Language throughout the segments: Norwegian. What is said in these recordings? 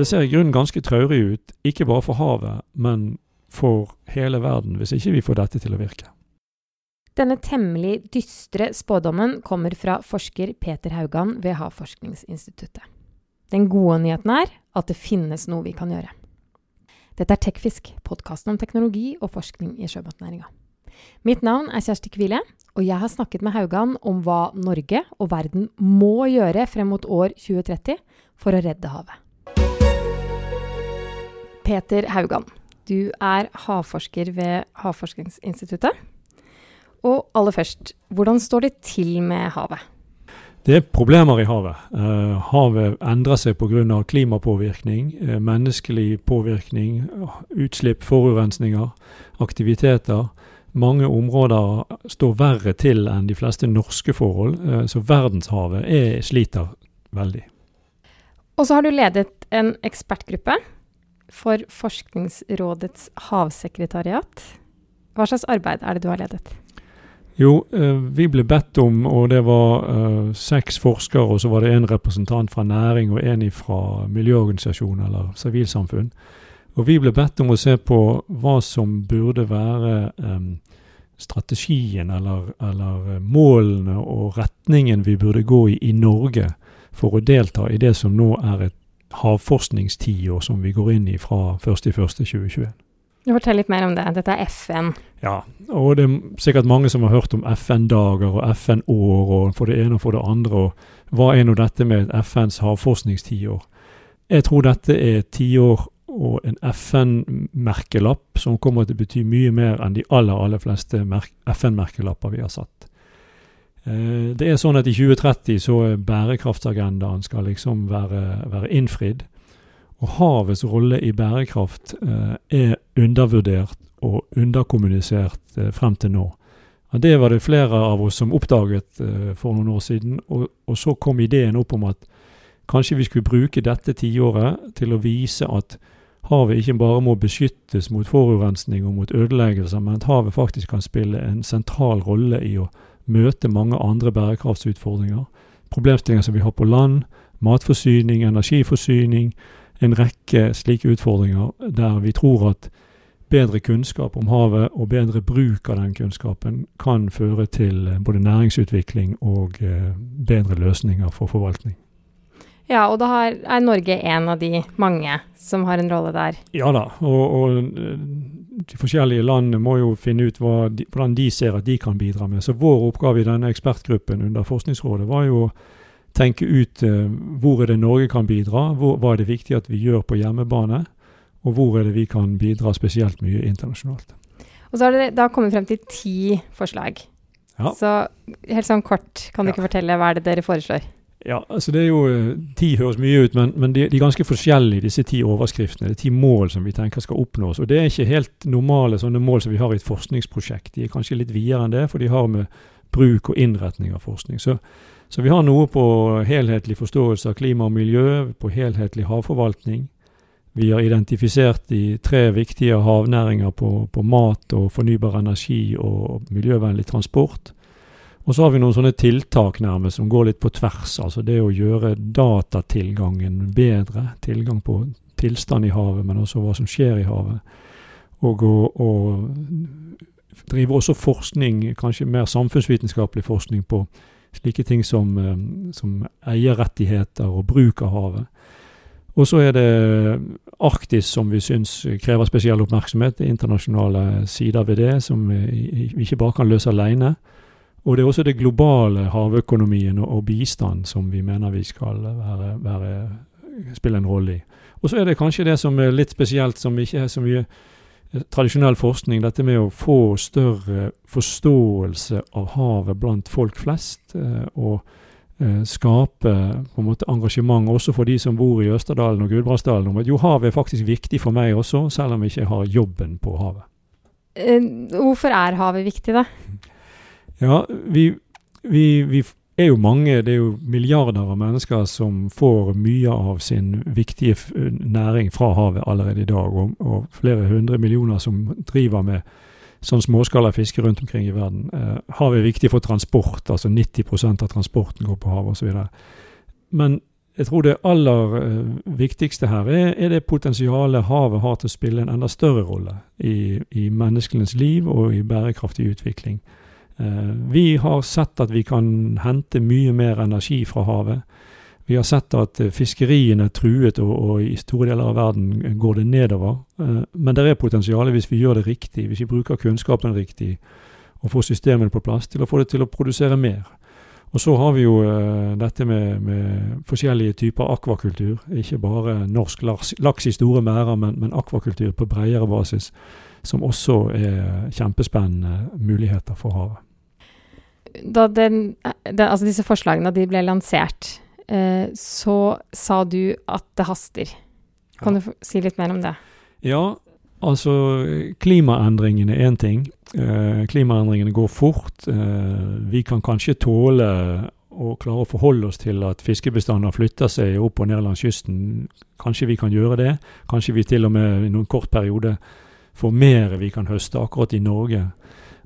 det ser i grunnen ganske traurig ut, ikke bare for havet, men for hele verden, hvis ikke vi får dette til å virke. Denne temmelig dystre spådommen kommer fra forsker Peter Haugan ved Havforskningsinstituttet. Den gode nyheten er at det finnes noe vi kan gjøre. Dette er Tekfisk, podkasten om teknologi og forskning i sjømatnæringa. Mitt navn er Kjersti Kvile, og jeg har snakket med Haugan om hva Norge og verden må gjøre frem mot år 2030 for å redde havet. Peter Haugan, du er havforsker ved Havforskningsinstituttet. Og aller først, hvordan står det til med havet? Det er problemer i havet. Uh, havet endrer seg pga. klimapåvirkning, uh, menneskelig påvirkning, utslipp, forurensninger, aktiviteter. Mange områder står verre til enn de fleste norske forhold, uh, så verdenshavet er, sliter veldig. Og så har du ledet en ekspertgruppe for Forskningsrådets havsekretariat. Hva slags arbeid er det du har ledet? Jo, eh, vi ble bedt om, og det var uh, seks forskere, og så var det en representant fra næring og en fra miljøorganisasjon eller sivilsamfunn. Og vi ble bedt om å se på hva som burde være um, strategien eller, eller, målene og retningen vi burde gå i i Norge for å delta i det som nå er et havforskningstiår som vi går inn i fra 1.1.2021. Fortell litt mer om det. Dette er FN. Ja, og det er sikkert mange som har hørt om FN-dager og FN-år og for det ene og for det andre. og Hva er nå dette med FNs havforskningstiår? Jeg tror dette er et tiår og en FN-merkelapp som kommer til å bety mye mer enn de aller, aller fleste FN-merkelapper vi har satt. Eh, det er sånn at i 2030 så bærekraftsagendaen skal liksom være, være innfridd. Og havets rolle i bærekraft eh, er undervurdert og underkommunisert eh, frem til nå. Det var det flere av oss som oppdaget for noen år siden. Og, og, så kom ideen opp om at kanskje vi skulle bruke dette tiåret til å vise at havet ikke bare må beskyttes mot forurensning og mot ødeleggelser, men at havet faktisk kan spille en sentral rolle i å møte mange andre bærekraftsutfordringer. Problemstillinger som vi har på land, matforsyning, energiforsyning, en rekke slike utfordringer der vi tror at bedre kunnskap om havet og bedre bruk av den kunnskapen kan føre til eh, både næringsutvikling og eh, bedre løsninger for forvaltning. Ja, og da er Norge en av de mange som har en rolle der? Ja da, og, og eh, de forskjellige landene må jo finne ut de, hvordan de ser at de kan bidra med. Så vår oppgave i denne ekspertgruppen under Forskningsrådet var jo å tenke ut eh, hvor er det Norge kan bidra, hvor, hva er det viktig at vi gjør på hjemmebane, og hvor er det vi kan bidra spesielt mye internasjonalt. Og så har dere da kommet frem til ti forslag. Ja. Så helt sånn kort, kan du ja. ikke fortelle hva er det dere foreslår? Ja, altså det er jo, eh, Ti høres mye ut, men, men de, de, er ganske forskjellige, disse ti overskriftene. Det er ti mål som vi tenker skal oppnås. og Det er ikke helt normale sånne mål som vi har i et forskningsprosjekt. De er kanskje litt videre enn det, for de har med bruk og innretning av forskning. Så så vi har noe på helhetlig forståelse av klima og miljø, på helhetlig havforvaltning. Vi har identifisert de tre viktige havnæringer på, på mat og fornybar energi og miljøvennlig transport. Og så har vi noen sånne tiltak nærmest som går litt på tvers. Altså det å gjøre datatilgangen bedre. Tilgang på tilstand i havet, men også hva som skjer i havet. Og å drive også forskning, kanskje mer samfunnsvitenskapelig forskning på Slike ting som, eh, som eierrettigheter og bruk av havet. Og så er det Arktis som vi syns krever spesiell oppmerksomhet. Det internasjonale sider ved det som vi ikke bare kan løse alene. Og det er også det globale havøkonomien og, bistand som vi mener vi skal være, være, spille en rolle i. Og så er det kanskje det som er litt spesielt, som ikke er så mye tradisjonell forskning, dette med å få større forståelse av havet blant folk flest, eh, og eh, skape på en måte engasjement også for de som bor i Østerdalen og Gudbrandsdalen, om at jo, havet er faktisk viktig for meg også, selv om jeg ikke har jobben på havet. Eh, hvorfor er havet viktig, da? Ja, vi, vi, vi er jo mange, det er jo milliarder av mennesker som får mye av sin viktige næring fra havet allerede i dag. Og, og flere hundre millioner som driver med sånn småskala fiske rundt omkring i verden. Eh, havet er viktig for transport, altså 90% av transporten går på havet osv. Men jeg tror det aller eh, viktigste her er, er, det potensialet havet har til å spille en enda større rolle i, i menneskenes liv og i bærekraftig utvikling. Uh, vi har sett at vi kan hente mye mer energi fra havet. Vi har sett at fiskeriene er truet, og, og, i store deler av verden går det nedover. Uh, men det er potensialet hvis vi gjør det riktig, hvis vi bruker kunnskapen riktig og får systemene på plass til å få det til å produsere mer. Og så har vi jo dette med, med, forskjellige typer akvakultur. Ikke bare norsk laks, laks i store merder, men, men, akvakultur på bredere basis. Som også er kjempespennende muligheter for havet. Da den, den, altså disse forslagene de ble lansert, eh, så sa du at det haster. Kan ja. du si litt mer om det? Ja, altså klimaendringene er én ting. Eh, klimaendringene går fort. Eh, vi kan kanskje tåle å klare å forholde oss til at fiskebestander flytter seg opp og ned langs kysten. Kanskje vi kan gjøre det. Kanskje vi til og med i noen kort periode får mer vi kan høste akkurat i Norge.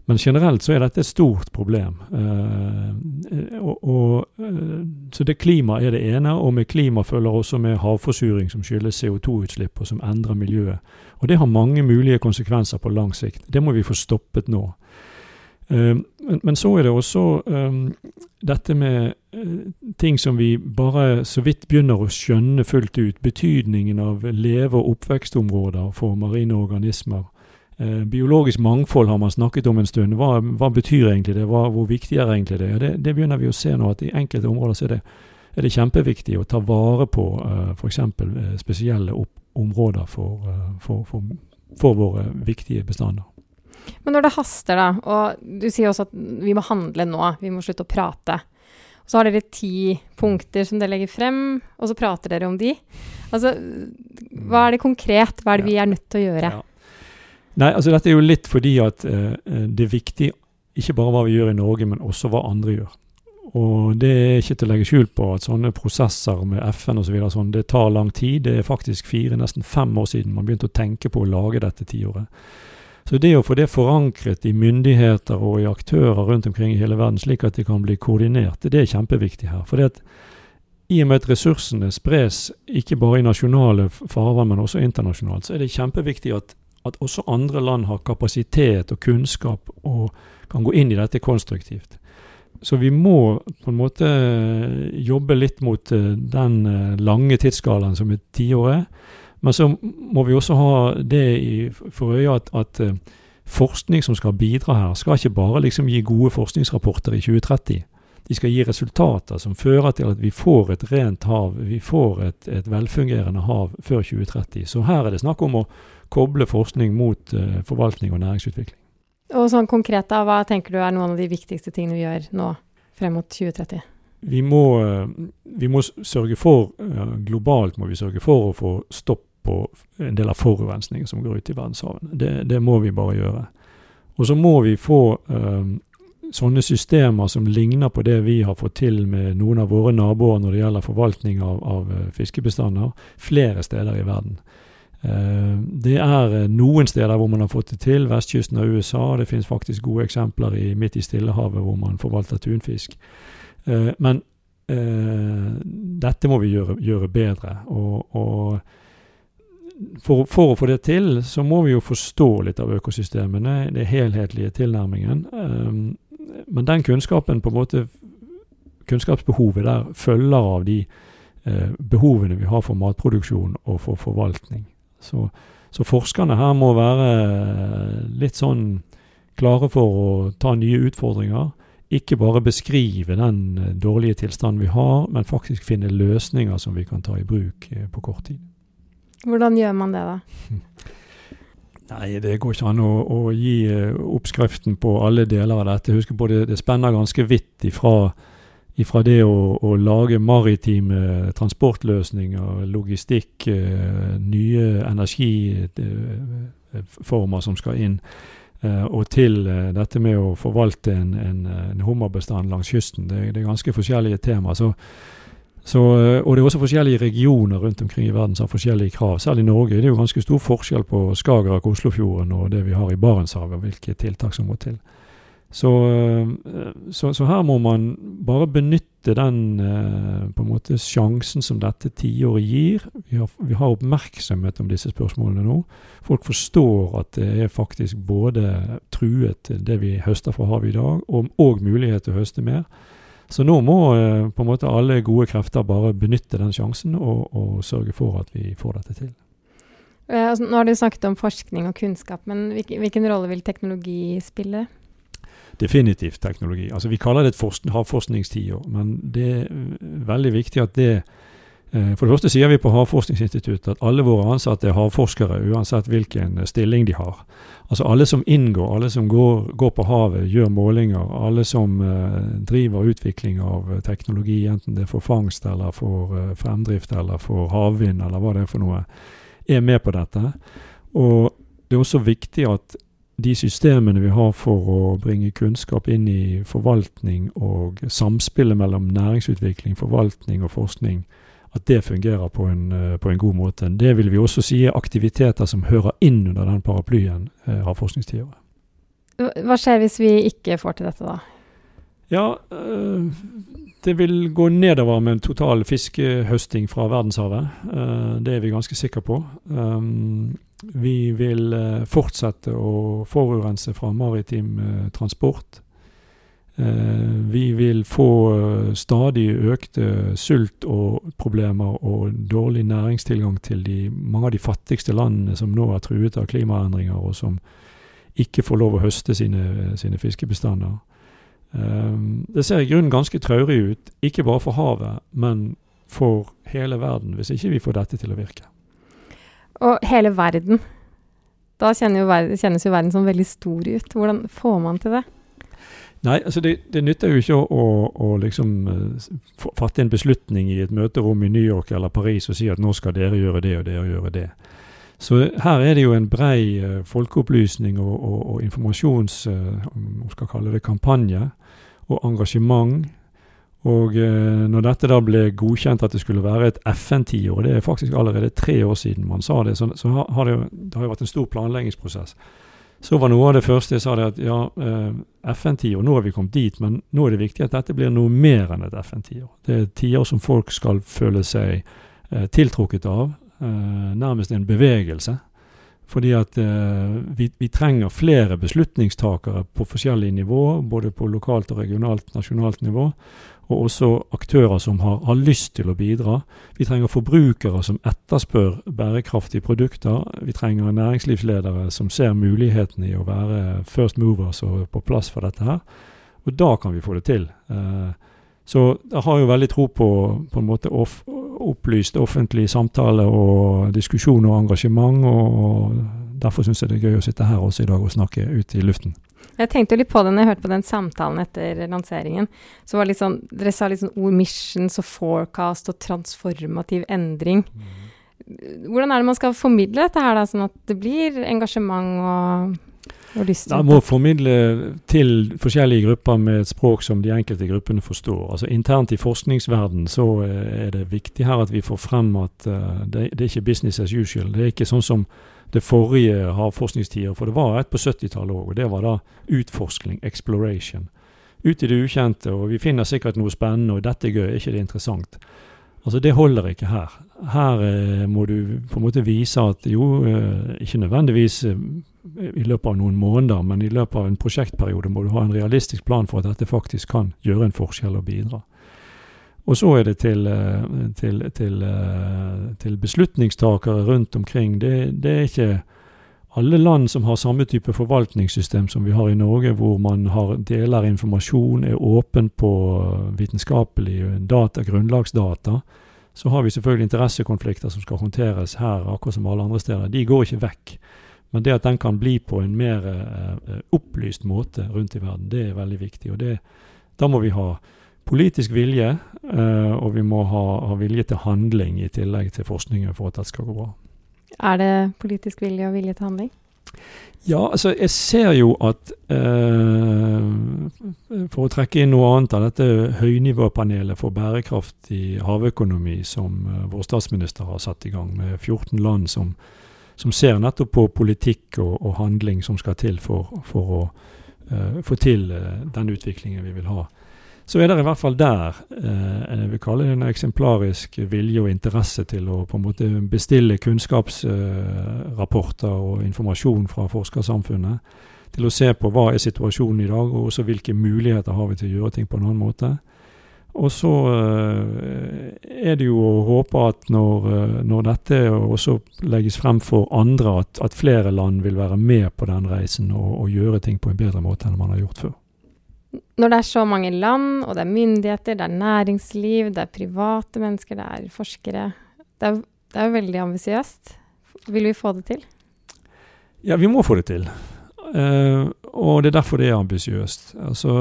Men generelt så er dette et stort problem. Eh, og, og, uh, så det Klima er det ene, og med klima følger også med havforsuring som skyldes CO2-utslipp og som endrer miljøet. Og Det har mange mulige konsekvenser på lang sikt. Det må vi få stoppet nå. Uh, men, men, så er det også um, dette med ting som vi bare så vidt begynner å skjønne fullt ut. Betydningen av leve- og oppvekstområder for marine organismer Eh, biologisk mangfold har man snakket om en stund. Hva, hva betyr egentlig det? Hva, hvor viktig er egentlig det? det? det? begynner vi å se nå, at i enkelte områder så er det, er det kjempeviktig å ta vare på uh, f.eks. Uh, spesielle opp, områder for, uh, for, for, for, våre viktige bestander. Men når det haster, da, og du sier også at vi må handle nå, vi må slutte å prate. Så har dere ti punkter som dere legger frem, og så prater dere om de. Altså, hva er det konkret? Hva er det vi er nødt til å gjøre? Ja. Nei, altså dette er jo litt fordi at eh, det er viktig ikke bare hva vi gjør i Norge, men også hva andre gjør. Og det er ikke til å legge skjul på at sånne prosesser med FN osv. Så sånn, det tar lang tid. Det er faktisk fire, nesten fem år siden man begynte å tenke på å lage dette tiåret. Så det å få det forankret i myndigheter og i aktører rundt omkring i hele verden, slik at det kan bli koordinert, det er kjempeviktig her. For i og med at ressursene spres ikke bare i nasjonale farvann, men også internasjonalt, så er det kjempeviktig at at også andre land har kapasitet og kunnskap og kan gå inn i dette konstruktivt. Så vi må på en måte jobbe litt mot eh, den eh, lange tidsskalaen som er tiåret. Men så må vi også ha det for øye at, at, eh, forskning som skal bidra her, skal ikke bare liksom gi gode forskningsrapporter i 2030. De skal gi resultater som fører til at vi får et rent hav, vi får et, et velfungerende hav før 2030. Så her er det snakk om å koble forskning mot uh, forvaltning og næringsutvikling. Og sånn konkret, da, hva tenker du er noen av de viktigste tingene vi gjør nå frem mot 2030? Vi må, uh, vi må sørge for, uh, globalt må vi sørge for å få stopp på en del av forurensningen som går ut i verdenshavene. Det, det, må vi bare gjøre. Og så må vi få sånne systemer som ligner på det vi har fått til med noen av våre naboer når det gjelder forvaltning av, av fiskebestander, flere steder i verden. Eh, det er eh, noen steder hvor man har fått det til. Vestkysten av USA. Det finnes faktisk gode eksempler i, midt i Stillehavet hvor man forvalter tunfisk. Eh, men dette må vi gjøre, gjøre bedre. Og, og for, for, å få det til, så må vi jo forstå litt av økosystemene, den helhetlige tilnærmingen. Men den kunnskapen, på en måte Kunnskapsbehovet der følger av de behovene vi har for matproduksjon og for forvaltning. Så, så, forskerne her må være eh, litt sånn klare for å ta nye utfordringer. Ikke bare beskrive den eh, dårlige tilstanden vi har, men faktisk finne løsninger som vi kan ta i bruk eh, på kort tid. Hvordan gjør man det, da? Nei, det går ikke an å, å gi oppskriften på alle deler av dette. Husk på det, det spenner ganske vidt ifra ifra det å, å, lage maritime transportløsninger, logistikk, eh, nye energiformer som skal inn, eh, og til eh, dette med å forvalte en, en, en hummerbestand langs kysten. Det, det, er ganske forskjellige temaer. Så, så, og det er også forskjellige regioner rundt omkring i verden som har forskjellige krav. Selv i Norge det er jo ganske stor forskjell på Skagerrak, Oslofjorden og det vi har i Barentshavet, og hvilke tiltak som må til. Så, eh, så, så, her må man bare benytte den eh, på en måte sjansen som dette tiåret gir. Vi har, vi har, oppmerksomhet om disse spørsmålene nå. Folk forstår at det er faktisk både truet, det vi høster fra havet i dag, og, og mulighet til å høste mer. Så nå må eh, på en måte alle gode krefter bare benytte den sjansen og, og sørge for at vi får dette til. Altså, nå har du snakket om forskning og kunnskap, men hvilken, hvilken rolle vil teknologi spille? definitivt teknologi. Altså Vi kaller det et havforskningstiår, men det er veldig viktig at det eh, For det første sier vi på Havforskningsinstituttet at alle våre ansatte er havforskere, uansett hvilken stilling de har. Altså Alle som inngår, alle som går, går på havet, gjør målinger, alle som uh, driver utvikling av teknologi, enten det er for fangst eller for fremdrift eller for havvind eller hva det er for noe, er med på dette. Og det er også viktig at de systemene vi har for å bringe kunnskap inn i forvaltning og samspillet mellom næringsutvikling, forvaltning og forskning, at det fungerer på en, eh, på en god måte. Det vil vi også si er aktiviteter som hører inn under den paraplyen eh, Havforskningstiåret. Hva skjer hvis vi ikke får til dette, da? Ja, øh, det vil gå nedover med en total fiskehøsting fra verdenshavet. Uh, det er vi ganske sikre på. Um, vi vil fortsette å forurense fra maritim transport. Vi vil få stadig økte sult og problemer og dårlig næringstilgang til de, mange av de fattigste landene som nå er truet av klimaendringer, og som ikke får lov å høste sine, sine fiskebestander. Um, det ser i grunnen ganske traurig ut, ikke bare for havet, men for hele verden, hvis ikke vi får dette til å virke. Og hele verden. Da kjennes jo verden som veldig stor ut. Hvordan får man til det? Nei, altså det, det nytter jo ikke å, å, å liksom uh, fatte en beslutning i et møterom i New York eller Paris og si at nå skal dere gjøre det og dere gjøre det. Så her er det jo en brei uh, folkeopplysning og, og, og informasjons... Uh, skal kalle det kampanje og engasjement. Og eh, når dette da ble godkjent at det skulle være et FN-tiår, det er faktisk allerede tre år siden man sa det, så, så har det, det har jo vært en stor planleggingsprosess. Så var noe av det første jeg sa det at ja, eh, FN-tiår, nå er vi kommet dit, men nå er det viktig at dette blir noe mer enn et FN-tiår. Det er tiår som folk skal føle seg eh, tiltrukket av, eh, nærmest en bevegelse. Fordi at eh, vi, vi, trenger flere beslutningstakere på forskjellige nivå, både på lokalt og regionalt, nasjonalt nivå. Og også aktører som har, har, lyst til å bidra. Vi trenger forbrukere som etterspør bærekraftige produkter. Vi trenger næringslivsledere som ser muligheten i å være first movers og på plass for dette her. Og da kan vi få det til. Eh, så jeg har jo veldig tro på på en måte off, opplyst offentlig samtale og diskusjon og engasjement. og Derfor syns jeg det er gøy å sitte her også i dag og snakke ut i luften. Jeg tenkte litt på det når jeg hørte på den samtalen etter lanseringen. så var det litt sånn, Dere sa litt sånn ord missions og forecast og transformativ endring. Mm. Hvordan er det man skal formidle dette her, da, sånn at det blir engasjement og og lyst må formidle til forskjellige grupper med et språk som de enkelte gruppene forstår. Altså Internt i forskningsverden så eh, er det viktig her at vi får frem at uh, det, det, er ikke business as usual. Det er ikke sånn som det forrige havforskningstider, for det var et på 70-tallet òg, og det var da utforskning, exploration. Ut i det ukjente, og vi finner sikkert noe spennende, og dette er gøy, er ikke det interessant? Altså Det holder ikke her. Her eh, må du på en måte vise at jo, eh, ikke nødvendigvis eh, i løpet av noen måneder, men i løpet av en prosjektperiode må du ha en realistisk plan for at dette faktisk kan gjøre en forskjell og bidra. Og så er det til, til, til, til beslutningstakere rundt omkring. Det, det, er ikke alle land som har samme type forvaltningssystem som vi har i Norge, hvor man har, deler informasjon, er åpen på vitenskapelig data, grunnlagsdata. Så har vi selvfølgelig interessekonflikter som skal håndteres her, akkurat som alle andre steder. De går ikke vekk. Men det at den kan bli på en mer uh, opplyst måte rundt i verden, det er veldig viktig. og det, Da må vi ha politisk vilje, uh, og vi må ha, ha, vilje til handling i tillegg til forskningen for at dette skal gå bra. Er det politisk vilje og vilje til handling? Ja, altså jeg ser jo at eh, For å trekke inn noe annet av dette høynivåpanelet for bærekraftig havøkonomi som vår statsminister har satt i gang, med 14 land som som ser nettopp på politikk og, og handling som skal til for, for å eh, få til eh, den utviklingen vi vil ha. Så er det i hvert fall der jeg vil kalle det en eksemplarisk vilje og interesse til å på en måte bestille kunnskapsrapporter og informasjon fra forskersamfunnet. Til å se på hva er situasjonen i dag, og også hvilke muligheter har vi til å gjøre ting på en annen måte. Og så eh, er det jo å håpe at når, eh, når dette også legges frem for andre, at, at, flere land vil være med på den reisen og, og, gjøre ting på en bedre måte enn man har gjort før. Når det er så mange land, og det er myndigheter, det er næringsliv, det er private mennesker, det er forskere Det er, det er veldig ambisiøst. Vil vi få det til? Ja, vi må få det til. Uh, og det er derfor det er ambisiøst. Altså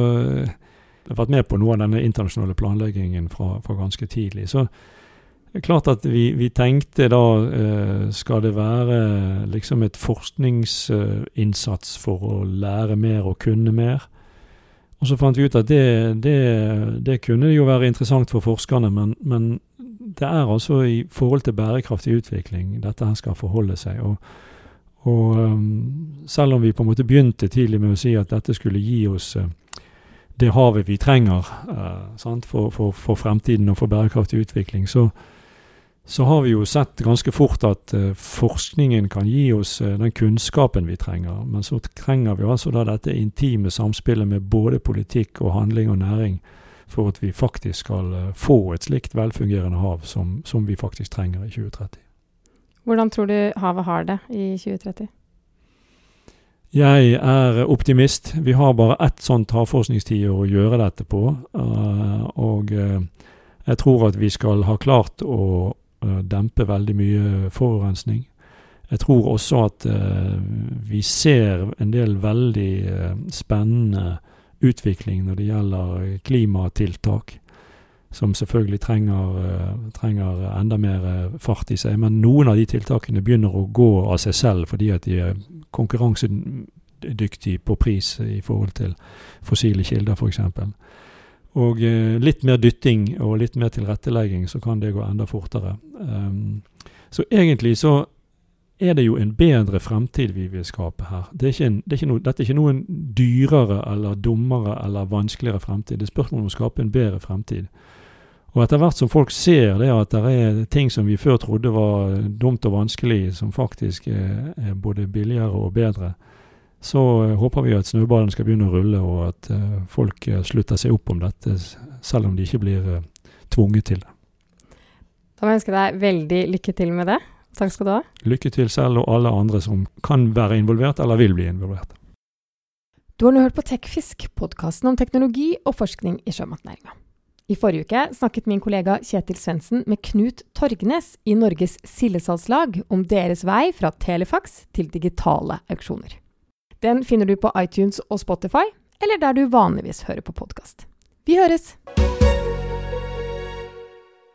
har vært med på noe av denne internasjonale planleggingen fra, fra ganske tidlig. Så det er klart at vi, vi tenkte da uh, skal det være liksom et forskningsinnsats for å lære mer og kunne mer. Og så fant vi ut at det, det, det kunne jo være interessant for forskerne, men, men, det er altså i forhold til bærekraftig utvikling dette her skal forholde seg. Og, og um, selv om vi på en måte begynte tidlig med å si at dette skulle gi oss uh, det havet vi trenger uh, for, for, for, fremtiden og for bærekraftig utvikling, så, så har vi jo sett ganske fort at uh, forskningen kan gi oss uh, den kunnskapen vi trenger. Men så trenger vi altså da dette intime samspillet med både politikk og handling og næring for at vi faktisk skal få et slikt velfungerende hav som, som vi faktisk trenger i 2030. Hvordan tror du havet har det i 2030? Jeg er optimist. Vi har bare ett sånt havforskningstiår å gjøre dette på. Og jeg tror at vi skal ha klart å dempe veldig mye forurensning. Jeg tror også at vi ser en del veldig spennende utvikling når det gjelder klimatiltak som selvfølgelig trenger, trenger, enda mer fart i seg. Men noen av de tiltakene begynner å gå av seg selv fordi at de er konkurransedyktige på pris i forhold til fossile kilder, f.eks. Og eh, litt mer dytting og litt mer tilrettelegging, så kan det gå enda fortere. Um, så egentlig så er det jo en bedre fremtid vi vil skape her. Det er en, det er no, dette er ikke noen dyrere eller dummere eller vanskeligere fremtid. Det er spørsmål om å skape en bedre fremtid. Og etter hvert som folk ser det at det er ting som vi før trodde var dumt og vanskelig, som faktisk er, både billigere og bedre, så eh, håper vi at snøballen skal begynne å rulle, og at eh, folk eh, slutter seg opp om dette, selv om de ikke blir tvunget til det. Da må jeg ønske deg veldig lykke til med det. Takk skal du ha. Lykke til selv og alle andre som kan være involvert eller vil bli involvert. Du har nå hørt på Tekfisk, podkasten om teknologi og forskning i sjømatnæringa. I forrige uke snakket min kollega Kjetil Svendsen med Knut Torgnes i Norges Sildesalgslag om deres vei fra telefax til digitale auksjoner. Den finner du på iTunes og Spotify, eller der du vanligvis hører på podkast. Vi høres!